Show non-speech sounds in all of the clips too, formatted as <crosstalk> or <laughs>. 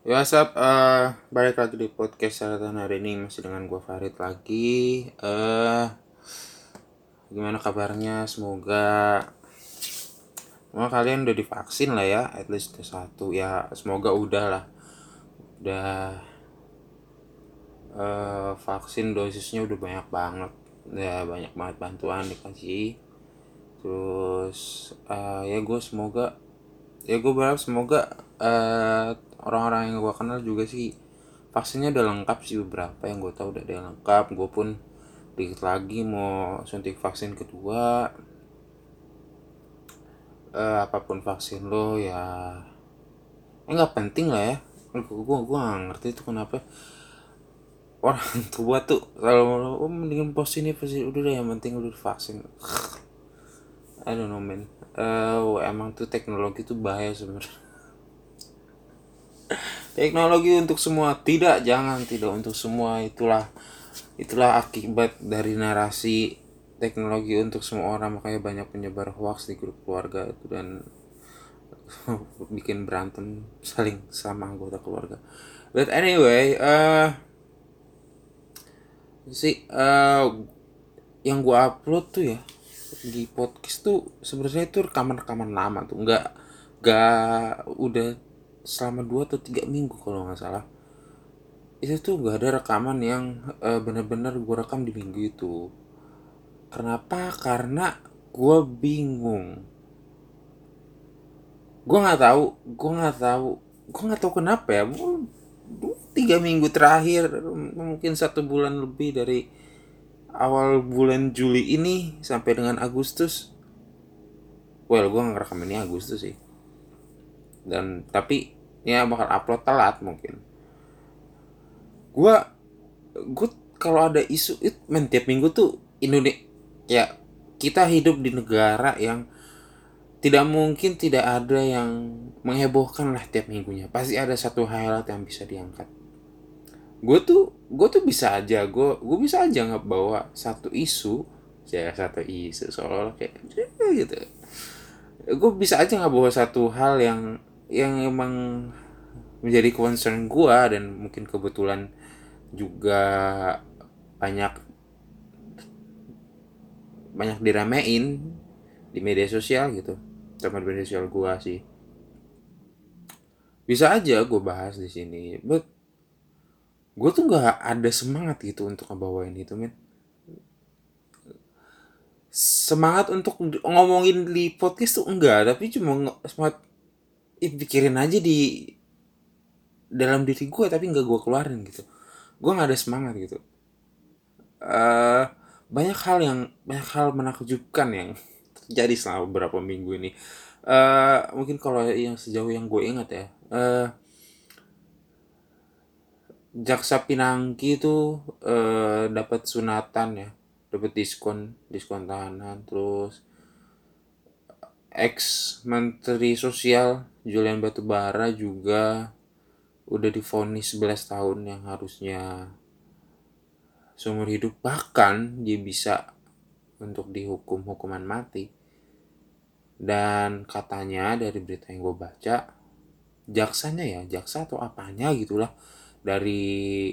WhatsApp, uh, balik lagi di podcast Saratan hari ini masih dengan gue Farid lagi. Uh, gimana kabarnya? Semoga semua kalian udah divaksin lah ya, at least satu ya. Semoga udah lah, udah uh, vaksin dosisnya udah banyak banget, ya banyak banget bantuan dikasih. Terus uh, ya gue semoga ya gue berharap semoga uh, orang-orang yang gue kenal juga sih vaksinnya udah lengkap sih beberapa yang gue tahu udah ada yang lengkap. Gue pun dikit lagi mau suntik vaksin kedua. Uh, apa pun vaksin lo ya ya nggak penting lah ya. Gue gue gak ngerti itu kenapa orang <laughs> tua tuh kalau oh, mendingan pos ini pasti udah deh yang penting udah vaksin I don't know man. Uh, emang tuh teknologi tuh bahaya sebenarnya teknologi untuk semua. Tidak jangan tidak untuk semua. Itulah itulah akibat dari narasi teknologi untuk semua orang. Makanya banyak penyebar hoax di grup keluarga itu dan <laughs> bikin berantem saling sama anggota keluarga. But anyway uh, si uh, yang gua upload tuh ya di podcast tuh sebenarnya itu rekaman-rekaman lama tuh. Nggak nggak udah selama dua atau tiga minggu kalau nggak salah. Itu tuh gak ada rekaman yang uh, bener-bener gue rekam di minggu itu. Kenapa? Karena gue bingung. Gue nggak tahu gue nggak tahu gue nggak tahu kenapa ya. Tiga minggu terakhir mungkin satu bulan lebih dari awal bulan Juli ini sampai dengan Agustus. Well gue ngerekam ini Agustus sih dan tapi ya bakal upload telat mungkin. Gue gue kalau ada isu itu men tiap minggu tuh Indonesia ya kita hidup di negara yang tidak mungkin tidak ada yang menghebohkan lah tiap minggunya. Pasti ada satu highlight yang bisa diangkat. Gue tuh gue tuh bisa aja gue gue bisa aja nggak bawa satu isu ya satu isu soal kayak gitu. Gue bisa aja nggak bawa satu hal yang yang emang menjadi concern gue dan mungkin kebetulan juga banyak banyak diramein di media sosial gitu. Teman media sosial gue sih. Bisa aja gue bahas di sini but gue tuh nggak ada semangat gitu untuk ngebawain itu men. Semangat untuk ngomongin di podcast tuh enggak tapi cuma semangat ya, pikirin aja di dalam diri gue tapi nggak gue keluarin gitu. Gue nggak ada semangat gitu. Uh, banyak hal yang banyak hal menakjubkan yang terjadi selama beberapa minggu ini. Uh, mungkin kalau yang sejauh yang gue ingat ya uh, jaksa pinangki itu uh, dapat sunatan ya dapat diskon diskon tahanan terus ex menteri sosial Julian Batubara juga udah difonis 11 tahun yang harusnya seumur hidup. Bahkan dia bisa untuk dihukum hukuman mati. Dan katanya dari berita yang gue baca jaksanya ya jaksa atau apanya gitulah dari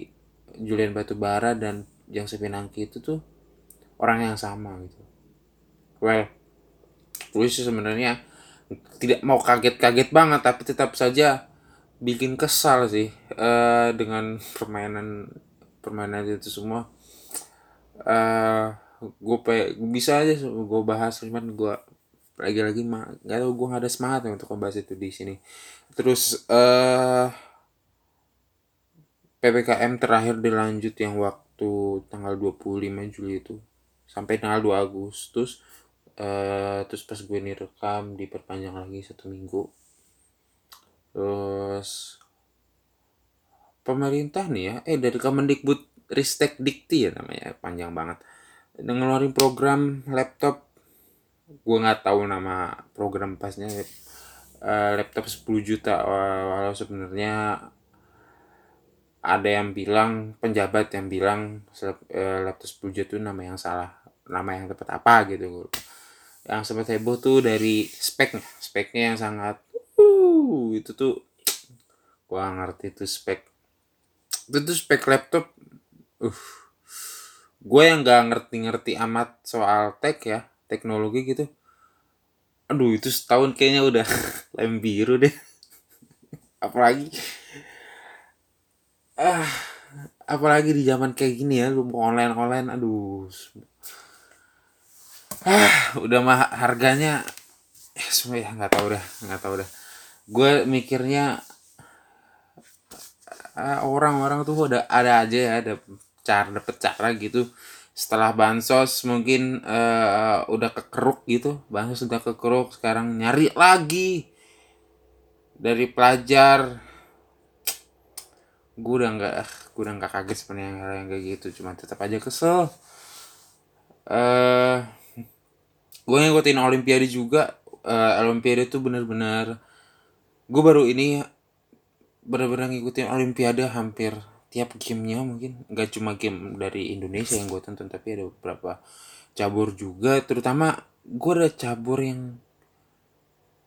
Julian Batubara dan Jaksa Pinangki itu tuh orang yang sama gitu. Well sih sebenarnya tidak mau kaget-kaget banget tapi tetap saja bikin kesal sih uh, dengan permainan permainan itu semua. Uh, eh, gue pe bisa aja gue bahas cuman gue lagi-lagi mah nggak tahu gue ada semangat untuk membahas itu di sini. Terus uh, eh, ppkm terakhir dilanjut yang waktu tanggal 25 Juli itu sampai tanggal 2 Agustus uh, terus pas gue ini rekam diperpanjang lagi satu minggu. Terus pemerintah nih ya eh dari Kemendikbud Ristek Dikti ya namanya panjang banget. Ngeluarin program laptop gue nggak tahu nama program pasnya. Uh, laptop 10 juta walau sebenarnya ada yang bilang penjabat yang bilang uh, laptop 10 juta itu nama yang salah nama yang tepat apa gitu yang sempat heboh tuh dari speknya. Speknya yang sangat uh itu tuh gua ngerti tuh spek. Itu tuh spek laptop. Uh. Gue yang gak ngerti-ngerti amat soal tech ya teknologi gitu. Aduh itu setahun kayaknya udah <laughs> lem biru deh. <laughs> Apalagi ah apalagi di zaman kayak gini ya lu mau online online aduh ah <sighs> udah mah harganya ya semua ya nggak tahu dah nggak tahu dah gue mikirnya ah, orang-orang tuh udah ada aja ya ada cara dapet cara gitu. Setelah bansos mungkin uh, udah kekeruk gitu bansos udah kekeruk sekarang nyari lagi. Dari pelajar gue udah nggak gue udah nggak kaget sebenarnya yang, kayak gitu cuma tetap aja kesel. Uh, gue ngikutin olimpiade juga. Uh, olimpiade tuh bener-bener gue baru ini bener-bener ngikutin olimpiade hampir tiap gamenya mungkin. Nggak cuma game dari Indonesia yang gue tonton tapi ada beberapa cabur juga. Terutama gue ada cabur yang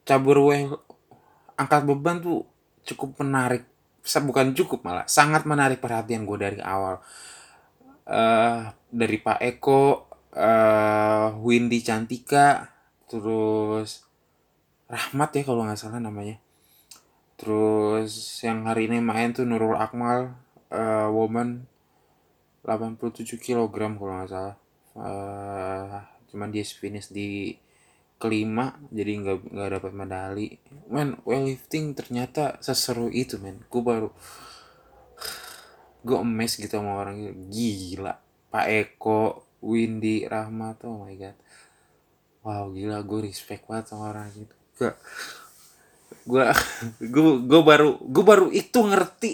cabur well angkat beban tuh cukup menarik. Bukan cukup malah sangat menarik perhatian gue dari awal. Uh, dari Pak Eko uh, Windy Cantika terus Rahmat ya kalau nggak salah namanya. Terus yang hari ini main tuh Nurul Akmal uh, woman 87 kg kalau nggak salah. Uh, cuman dia finish di kelima jadi nggak nggak dapat medali. Men weightlifting ternyata seseru itu men. Gue baru <sighs> gue emes gitu sama orang gila. Pak Eko Windy Rahmat oh my god wow gila gue respect banget sama orang itu gue gue gue baru gue baru itu ngerti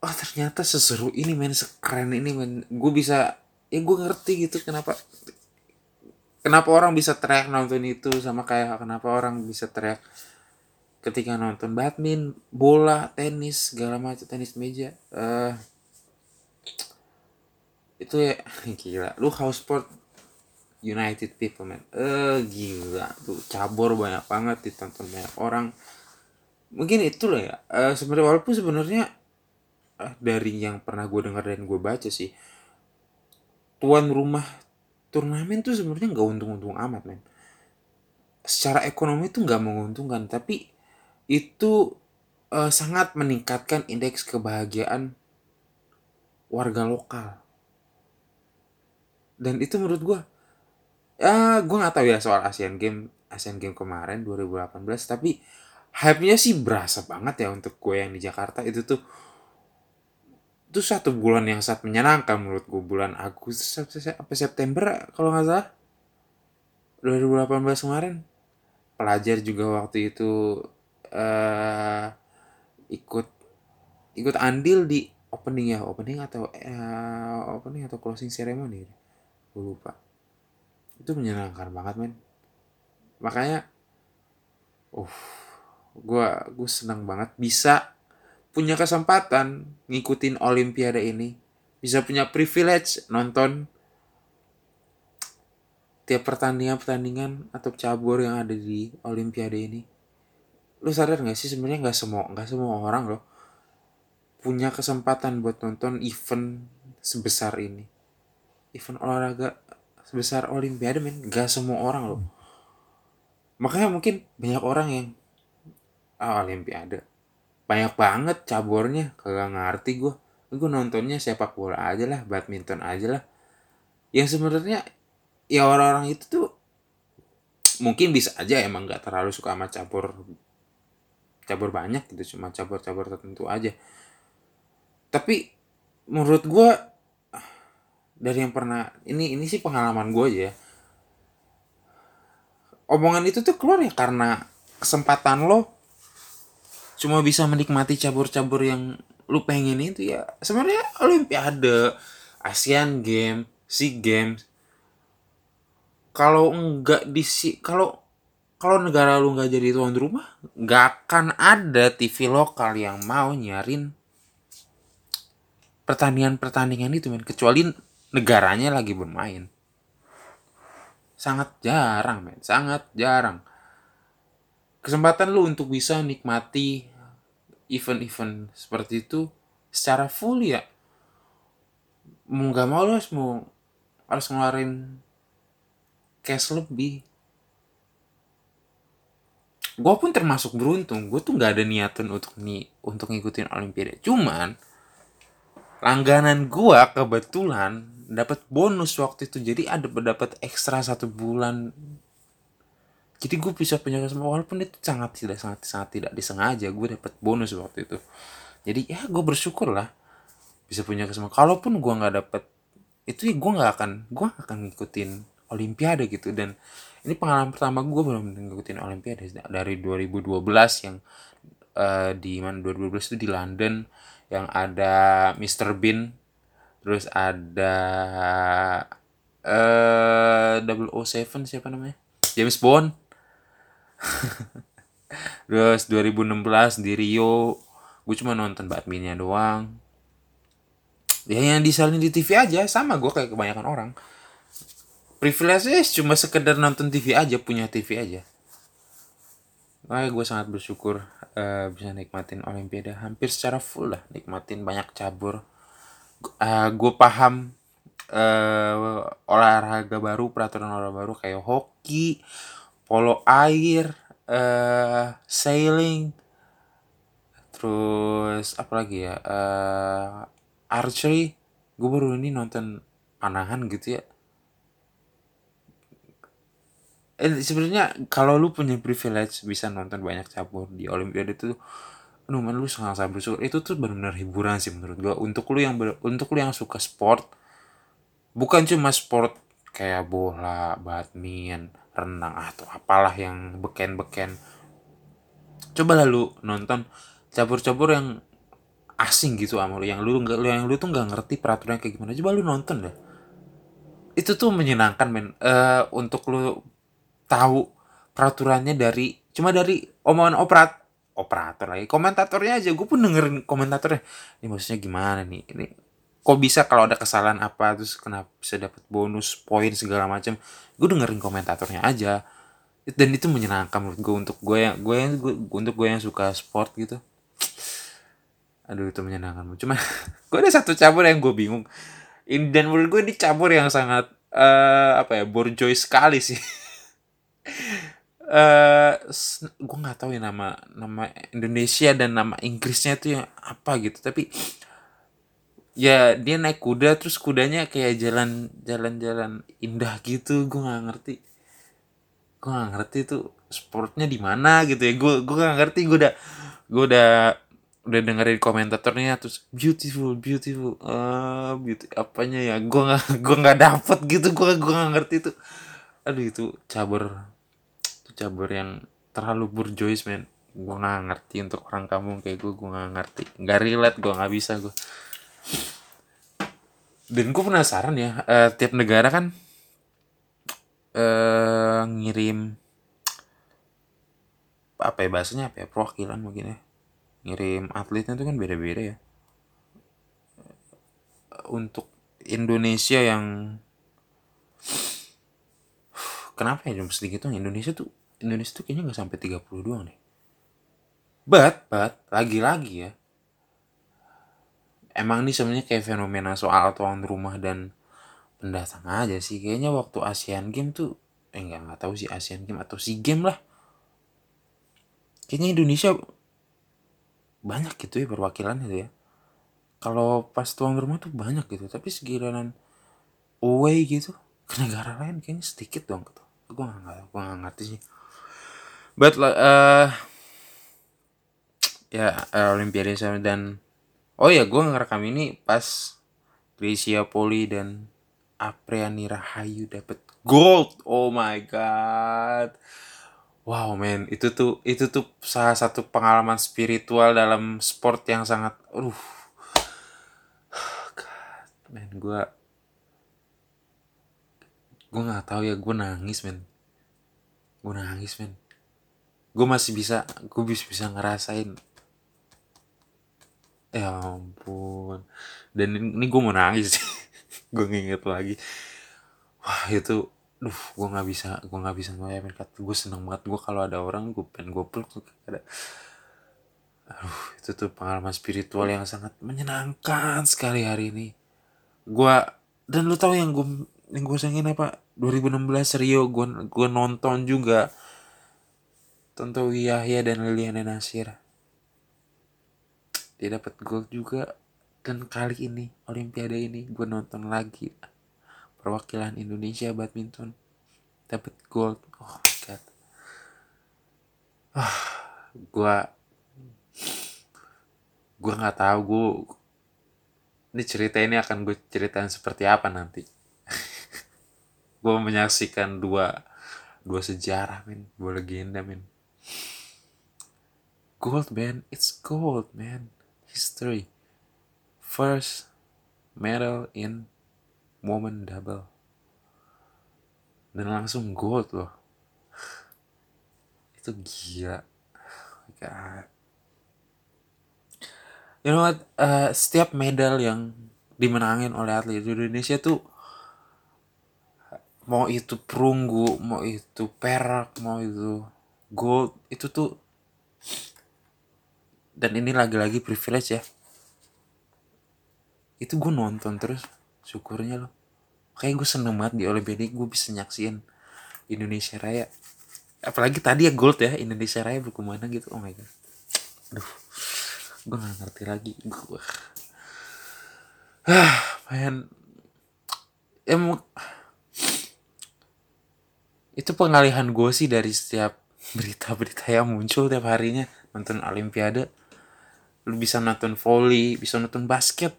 oh ternyata seseru ini men sekeren ini men gue bisa ya gue ngerti gitu kenapa kenapa orang bisa teriak nonton itu sama kayak kenapa orang bisa teriak ketika nonton badminton, bola, tenis, segala macam tenis meja. Uh, itu ya <laughs> gila. Lu house sport United people man. Eh gila tuh cabur banyak banget ditonton banyak orang. Mungkin itu loh ya. Uh, sebenarnya walaupun sebenarnya uh, dari yang pernah gue dengar dan gue baca sih tuan rumah turnamen tuh sebenarnya nggak untung-untung amat men secara ekonomi tuh nggak menguntungkan tapi itu uh, sangat meningkatkan indeks kebahagiaan warga lokal dan itu menurut gue ya gue nggak tahu ya soal Asian Game Asian Game kemarin 2018 tapi hype-nya sih berasa banget ya untuk gue yang di Jakarta. Itu tuh itu satu bulan yang sangat menyenangkan menurut gue bulan Agustus apa September kalau nggak salah. 2018 kemarin. Pelajar juga waktu itu uh, ikut ikut andil di opening ya opening atau uh, opening atau closing ceremony gue lupa. Itu menyenangkan banget men. Makanya uh gue gue senang banget bisa punya kesempatan ngikutin olimpiade ini. Bisa punya privilege nonton tiap pertandingan-pertandingan atau cabur yang ada di olimpiade ini. Lu sadar gak sih sebenarnya nggak semua nggak semua orang loh punya kesempatan buat nonton event sebesar ini event olahraga sebesar olimpiade men. Gak semua orang loh. Makanya mungkin banyak orang yang ah olimpiade. Banyak banget cabornya kagak ngerti gue gue nontonnya sepak bola aja lah badminton aja lah. Yang sebenarnya ya orang-orang itu tuh mungkin bisa aja emang nggak terlalu suka sama cabur cabur banyak gitu cuma cabur-cabur tertentu aja. Tapi menurut gue dari yang pernah ini ini sih pengalaman gue aja ya. Omongan itu tuh keluar ya karena kesempatan lo cuma bisa menikmati cabur-cabur yang lu pengen itu ya. Sebenarnya olimpiade Asian Games SEA Games kalau enggak di si kalau kalau negara lu nggak jadi tuan rumah nggak akan ada TV lokal yang mau nyarin pertandingan-pertandingan itu men. Kecuali negaranya lagi bermain. Sangat jarang men. Sangat jarang. Kesempatan lu untuk bisa nikmati event-event seperti itu secara full ya. Mau nggak mau lo harus mau harus ngeluarin cash lebih. Gue pun termasuk beruntung. Gue tuh nggak ada niatan untuk nih untuk ngikutin olimpiade. Cuman langganan gue kebetulan dapat bonus waktu itu. Jadi ada dapat ekstra satu bulan. Jadi gue bisa punya kesempatan walaupun itu sangat tidak sangat sangat tidak disengaja gue dapat bonus waktu itu. Jadi ya gue bersyukur lah bisa punya kesempatan. Kalaupun gue nggak dapet itu ya gue nggak akan gue akan ngikutin olimpiade gitu. Dan ini pengalaman pertama gue belum ngikutin olimpiade dari 2012 yang uh, di mana 2012 itu di London yang ada Mr Bean terus ada eh uh, 007 siapa namanya? James Bond. <laughs> Terus 2016 di Rio. Gue cuma nonton badmintonnya doang. Ya yang disalin di TV aja sama gue kayak kebanyakan orang. Privilege cuma sekedar nonton TV aja punya TV aja. Makanya gue sangat bersyukur uh, bisa nikmatin Olimpiade. Hampir secara full lah nikmatin banyak cabur uh, gue paham uh, olahraga baru peraturan olahraga baru kayak hoki polo air uh, sailing. Terus apa lagi ya? Uh, archery. Gue baru ini nonton panahan gitu ya. Eh, sebenarnya kalau lu punya privilege bisa nonton banyak cabur di olimpiade itu aduh man lu sangat sangat bersyukur. Itu tuh benar-benar hiburan sih menurut gua. Untuk lu yang ber, untuk lu yang suka sport bukan cuma sport kayak bola badminton renang atau apalah yang beken-beken. Coba lalu nonton cabur-cabur yang asing gitu sama lu yang lu nggak yang lu tuh nggak ngerti peraturan kayak gimana. Coba lu nonton deh. Itu tuh menyenangkan men. Uh, untuk lu tahu peraturannya dari cuma dari omongan operat operator lagi. Komentatornya aja gue pun dengerin komentatornya. Ini maksudnya gimana nih? Ini kok bisa kalau ada kesalahan apa terus kenapa bisa dapat bonus poin segala macam gue dengerin komentatornya aja. Dan itu menyenangkan menurut gue untuk gue yang gue yang gue, untuk gue yang suka sport gitu. Aduh itu menyenangkan cuma <laughs> gue ada satu cabur yang gue bingung. Dan menurut gue ini cabur yang sangat uh, apa ya borjoy sekali sih <laughs> uh, gue nggak tahu ya nama nama Indonesia dan nama Inggrisnya itu yang apa gitu. Tapi ya dia naik kuda terus kudanya kayak jalan jalan jalan indah gitu. Gue nggak ngerti. Gue nggak ngerti itu sportnya di mana gitu ya. Gue gue nggak ngerti. Gue udah gue udah udah dengerin komentatornya terus beautiful beautiful uh, beauty apanya ya. Gue nggak gue nggak dapet gitu. Gue gue nggak ngerti itu. Aduh itu caber cabur yang terlalu burjois men. Gue nggak ngerti untuk orang kampung kayak gue gue nggak ngerti. Nggak relate gue nggak bisa gue dan gue penasaran ya uh, tiap negara kan uh, ngirim apa ya bahasanya apa ya perwakilan mungkin ya. Ngirim atletnya itu kan beda-beda ya. Untuk Indonesia yang <sighs> kenapa ya cuma sedikit tuh Indonesia tuh Indonesia tuh kayaknya nggak sampai 30 doang nih. But, but, lagi-lagi ya. Emang ini sebenarnya kayak fenomena soal tuan rumah dan pendatang aja sih. Kayaknya waktu Asian Game tuh, eh nggak nggak tahu sih Asian Game atau SEA Game lah. Kayaknya Indonesia banyak gitu ya perwakilan itu ya. Kalau pas tuan rumah tuh banyak gitu, tapi segiliran away gitu ke negara lain kayaknya sedikit dong gitu. Gue nggak gue nggak ngerti sih but uh, ya uh, Olimpiade dan oh ya gue ngerekam ini pas Gracia Poli dan Apriani Rahayu dapat gold. Oh my god. Wow man. Itu tuh itu tuh salah satu pengalaman spiritual dalam sport yang sangat uh. <sighs> God man gue gue nggak tahu ya gue nangis man. Gue nangis man gue masih bisa gue bisa bisa ngerasain. Ya ampun. Dan ini, gue mau nangis. <laughs> Gue nginget lagi. Wah itu duh gue nggak bisa gue nggak bisa ngebayangin kata gue seneng banget. Gue kalau ada orang gue pengen gue peluk tuh ada. Aduh itu tuh pengalaman spiritual yang sangat menyenangkan sekali hari ini. Gua dan lu tahu yang gue yang gue sayangin apa? 2016 Rio gue gue nonton juga Tontowi Yahya dan Liliana Nasir. Dia dapat gol juga. Dan kali ini Olimpiade ini gue nonton lagi. Perwakilan Indonesia badminton dapat gold. Oh my god. Ah gue gue nggak tahu gue ini cerita ini akan gue ceritain seperti apa nanti. <laughs> Gue menyaksikan dua dua sejarah men. Dua legenda men gold man. It's gold man. History. First medal in woman double. Dan langsung gold loh. <sighs> Itu gila. Oh God. you know what? Uh, setiap medal yang dimenangin oleh atlet Indonesia tuh mau itu perunggu mau itu perak mau itu gold itu tuh dan ini lagi-lagi privilege ya. Itu gue nonton terus syukurnya loh. Kayak gue seneng banget di Olimpiade gue bisa nyaksiin Indonesia Raya. Apalagi tadi ya gold ya Indonesia Raya berkumana gitu. Oh my god. Aduh gue gak ngerti lagi. Gue ah man. Emang itu pengalihan gue sih dari setiap <laughs> berita-berita yang muncul tiap harinya. Nonton Olimpiade lu bisa nonton volley bisa nonton basket.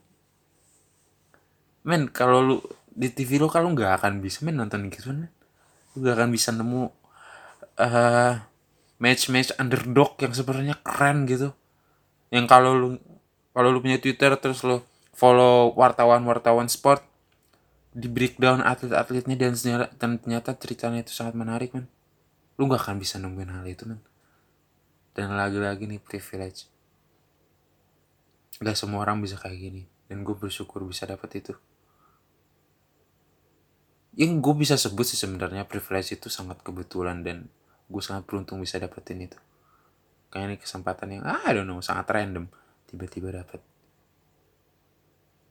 Men kalau lu di TV lo kalau nggak akan bisa men nonton gitu men. Lu gak akan bisa nemu uh, match-match underdog yang sebenarnya keren gitu. Yang kalau lu kalau lu punya Twitter terus lu follow wartawan-wartawan sport di breakdown atlet-atletnya dan dan ternyata ceritanya itu sangat menarik men. Lu gak akan bisa nemuin hal itu men. Dan lagi-lagi nih privilege gak semua orang bisa kayak gini. Dan gue bersyukur bisa dapat itu. Yang gue bisa sebut sih sebenarnya privilege itu sangat kebetulan dan gue sangat beruntung bisa dapetin itu. Kayak ini kesempatan yang ah, I don't know sangat random. Tiba-tiba dapet.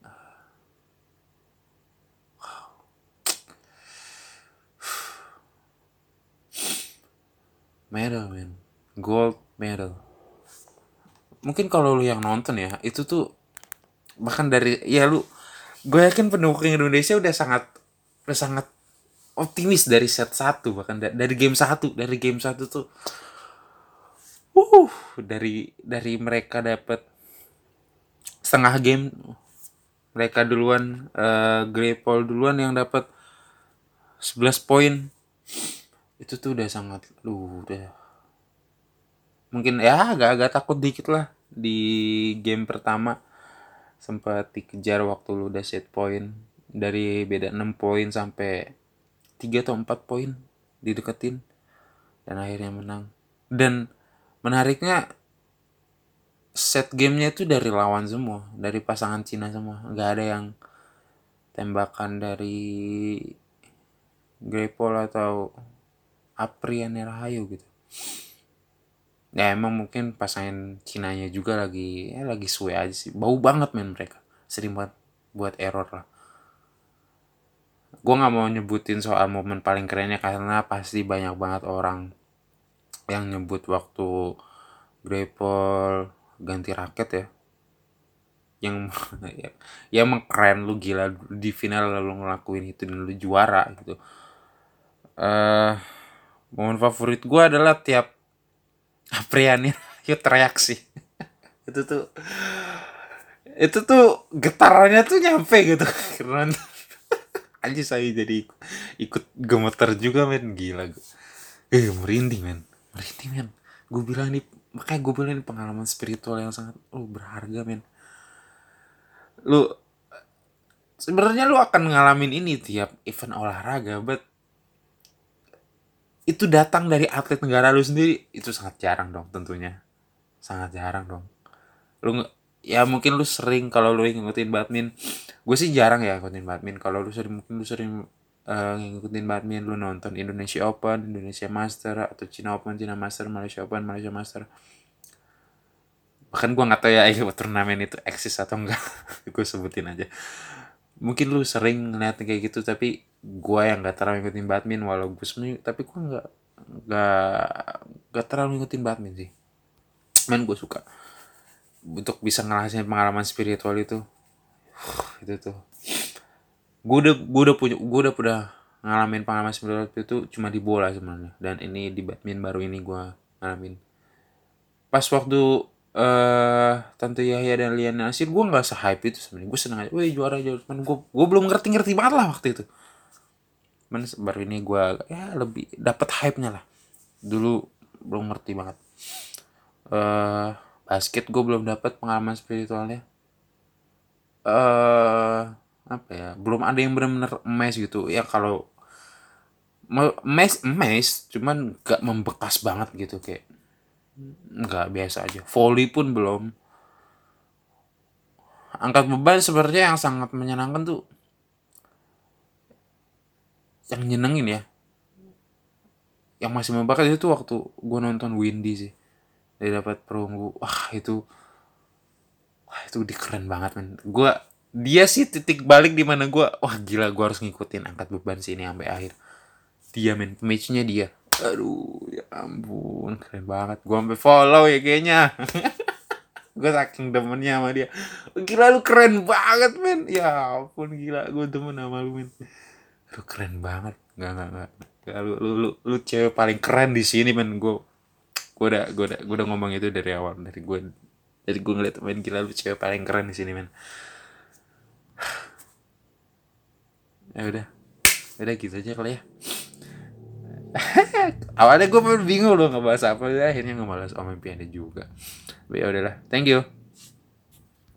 <sighs> Medal man. Gold medal mungkin kalau lu yang nonton ya itu tuh bahkan dari ya lu gue yakin pendukung Indonesia udah sangat udah sangat optimis dari set satu bahkan dari game satu dari game satu tuh uh dari dari mereka dapat setengah game mereka duluan uh, Grepol duluan yang dapat 11 poin. Itu tuh udah sangat lu udah mungkin ya agak-agak takut dikit lah. Di game pertama sempat dikejar waktu lu udah set point. Dari beda 6 poin sampai 3 atau 4 poin dideketin. Dan akhirnya menang. Dan menariknya set gamenya itu dari lawan semua. Dari pasangan Cina semua. Nggak ada yang tembakan dari Grepol atau Aprian Rahayu gitu ya emang mungkin pasangan Cinanya juga lagi ya lagi suwe aja sih. Bau banget men mereka. Sering banget buat error lah. Gue nggak mau nyebutin soal momen paling kerennya karena pasti banyak banget orang yang nyebut waktu Grapple ganti raket ya. Yang <laughs> ya, ya emang keren lu gila. Di final lalu ngelakuin itu dan lu juara gitu. Uh, momen favorit gue adalah tiap Apriani <laughs> yuk reaksi itu tuh itu tuh getarannya tuh nyampe gitu. <laughs> Keren aja saya jadi ikut gemeter juga men. Gila. Gue eh merinding men. Merinding men. Gue bilang ini makanya gue bilang ini pengalaman spiritual yang sangat lu oh, berharga men. Lu sebenarnya lu akan ngalamin ini tiap event olahraga but itu datang dari atlet negara lu sendiri. Itu sangat jarang dong tentunya. Sangat jarang dong. Lu ya mungkin lu sering kalau lu ngikutin badminton gue sih jarang ya ngikutin badminton kalau lu sering mungkin lu sering uh, ngikutin badminton lu nonton Indonesia Open Indonesia Master atau China Open China Master Malaysia Open Malaysia Master. Bahkan gue nggak tahu ya IQ turnamen itu eksis atau enggak. <laughs> Gue sebutin aja. Mungkin lu sering ngeliat kayak gitu tapi gue yang nggak terlalu ngikutin badminton walau gue sebenernya tapi gue nggak nggak nggak terlalu ngikutin badminton sih. Main gue suka untuk bisa ngerasain pengalaman spiritual itu. <sighs> Itu tuh. Gue udah gue udah punya gue udah udah ngalamin pengalaman spiritual itu cuma di bola sebenarnya. Dan ini di badminton baru ini gue ngalamin. Pas waktu uh, tante Yahya dan Liana Nasir gue nggak se-hype itu sebenarnya. Gue seneng aja, wih juara juara, gue gue belum ngerti ngerti banget lah waktu itu. Cuman baru ini gue ya lebih dapat hype-nya lah. Dulu belum ngerti banget. Uh, basket gue belum dapat pengalaman spiritualnya. uh, apa ya belum ada yang benar-benar emes gitu ya kalau emes emes cuman gak membekas banget gitu kayak nggak biasa aja volley pun belum angkat beban sebenarnya yang sangat menyenangkan tuh yang nyenengin ya. Yang masih membakar itu waktu gue nonton Windy sih. Dia dapat perunggu. Wah itu wah itu di keren banget men. Gue dia sih titik balik di mana gue wah gila gue harus ngikutin angkat beban sini sampai akhir. Dia men matchnya dia. Aduh ya ampun keren banget. Gue sampai follow ya kayaknya. <laughs> Gue saking demennya sama dia. Gila lu keren banget men. Ya ampun gila gue demen sama lu men lu keren banget. Nggak nggak nggak. Lu, lu lu lu cewek paling keren di sini men. Gue gue udah gue udah gue udah ngomong itu dari awal. Dari gue dari gue ngeliat main gila lu cewek paling keren di sini men. <sighs> Ya udah. Udah gitu aja kali ya. <laughs> Awalnya gue bingung loh ngebahas apa akhirnya ngebahas Om Impiannya juga. Tapi ya udahlah. Thank you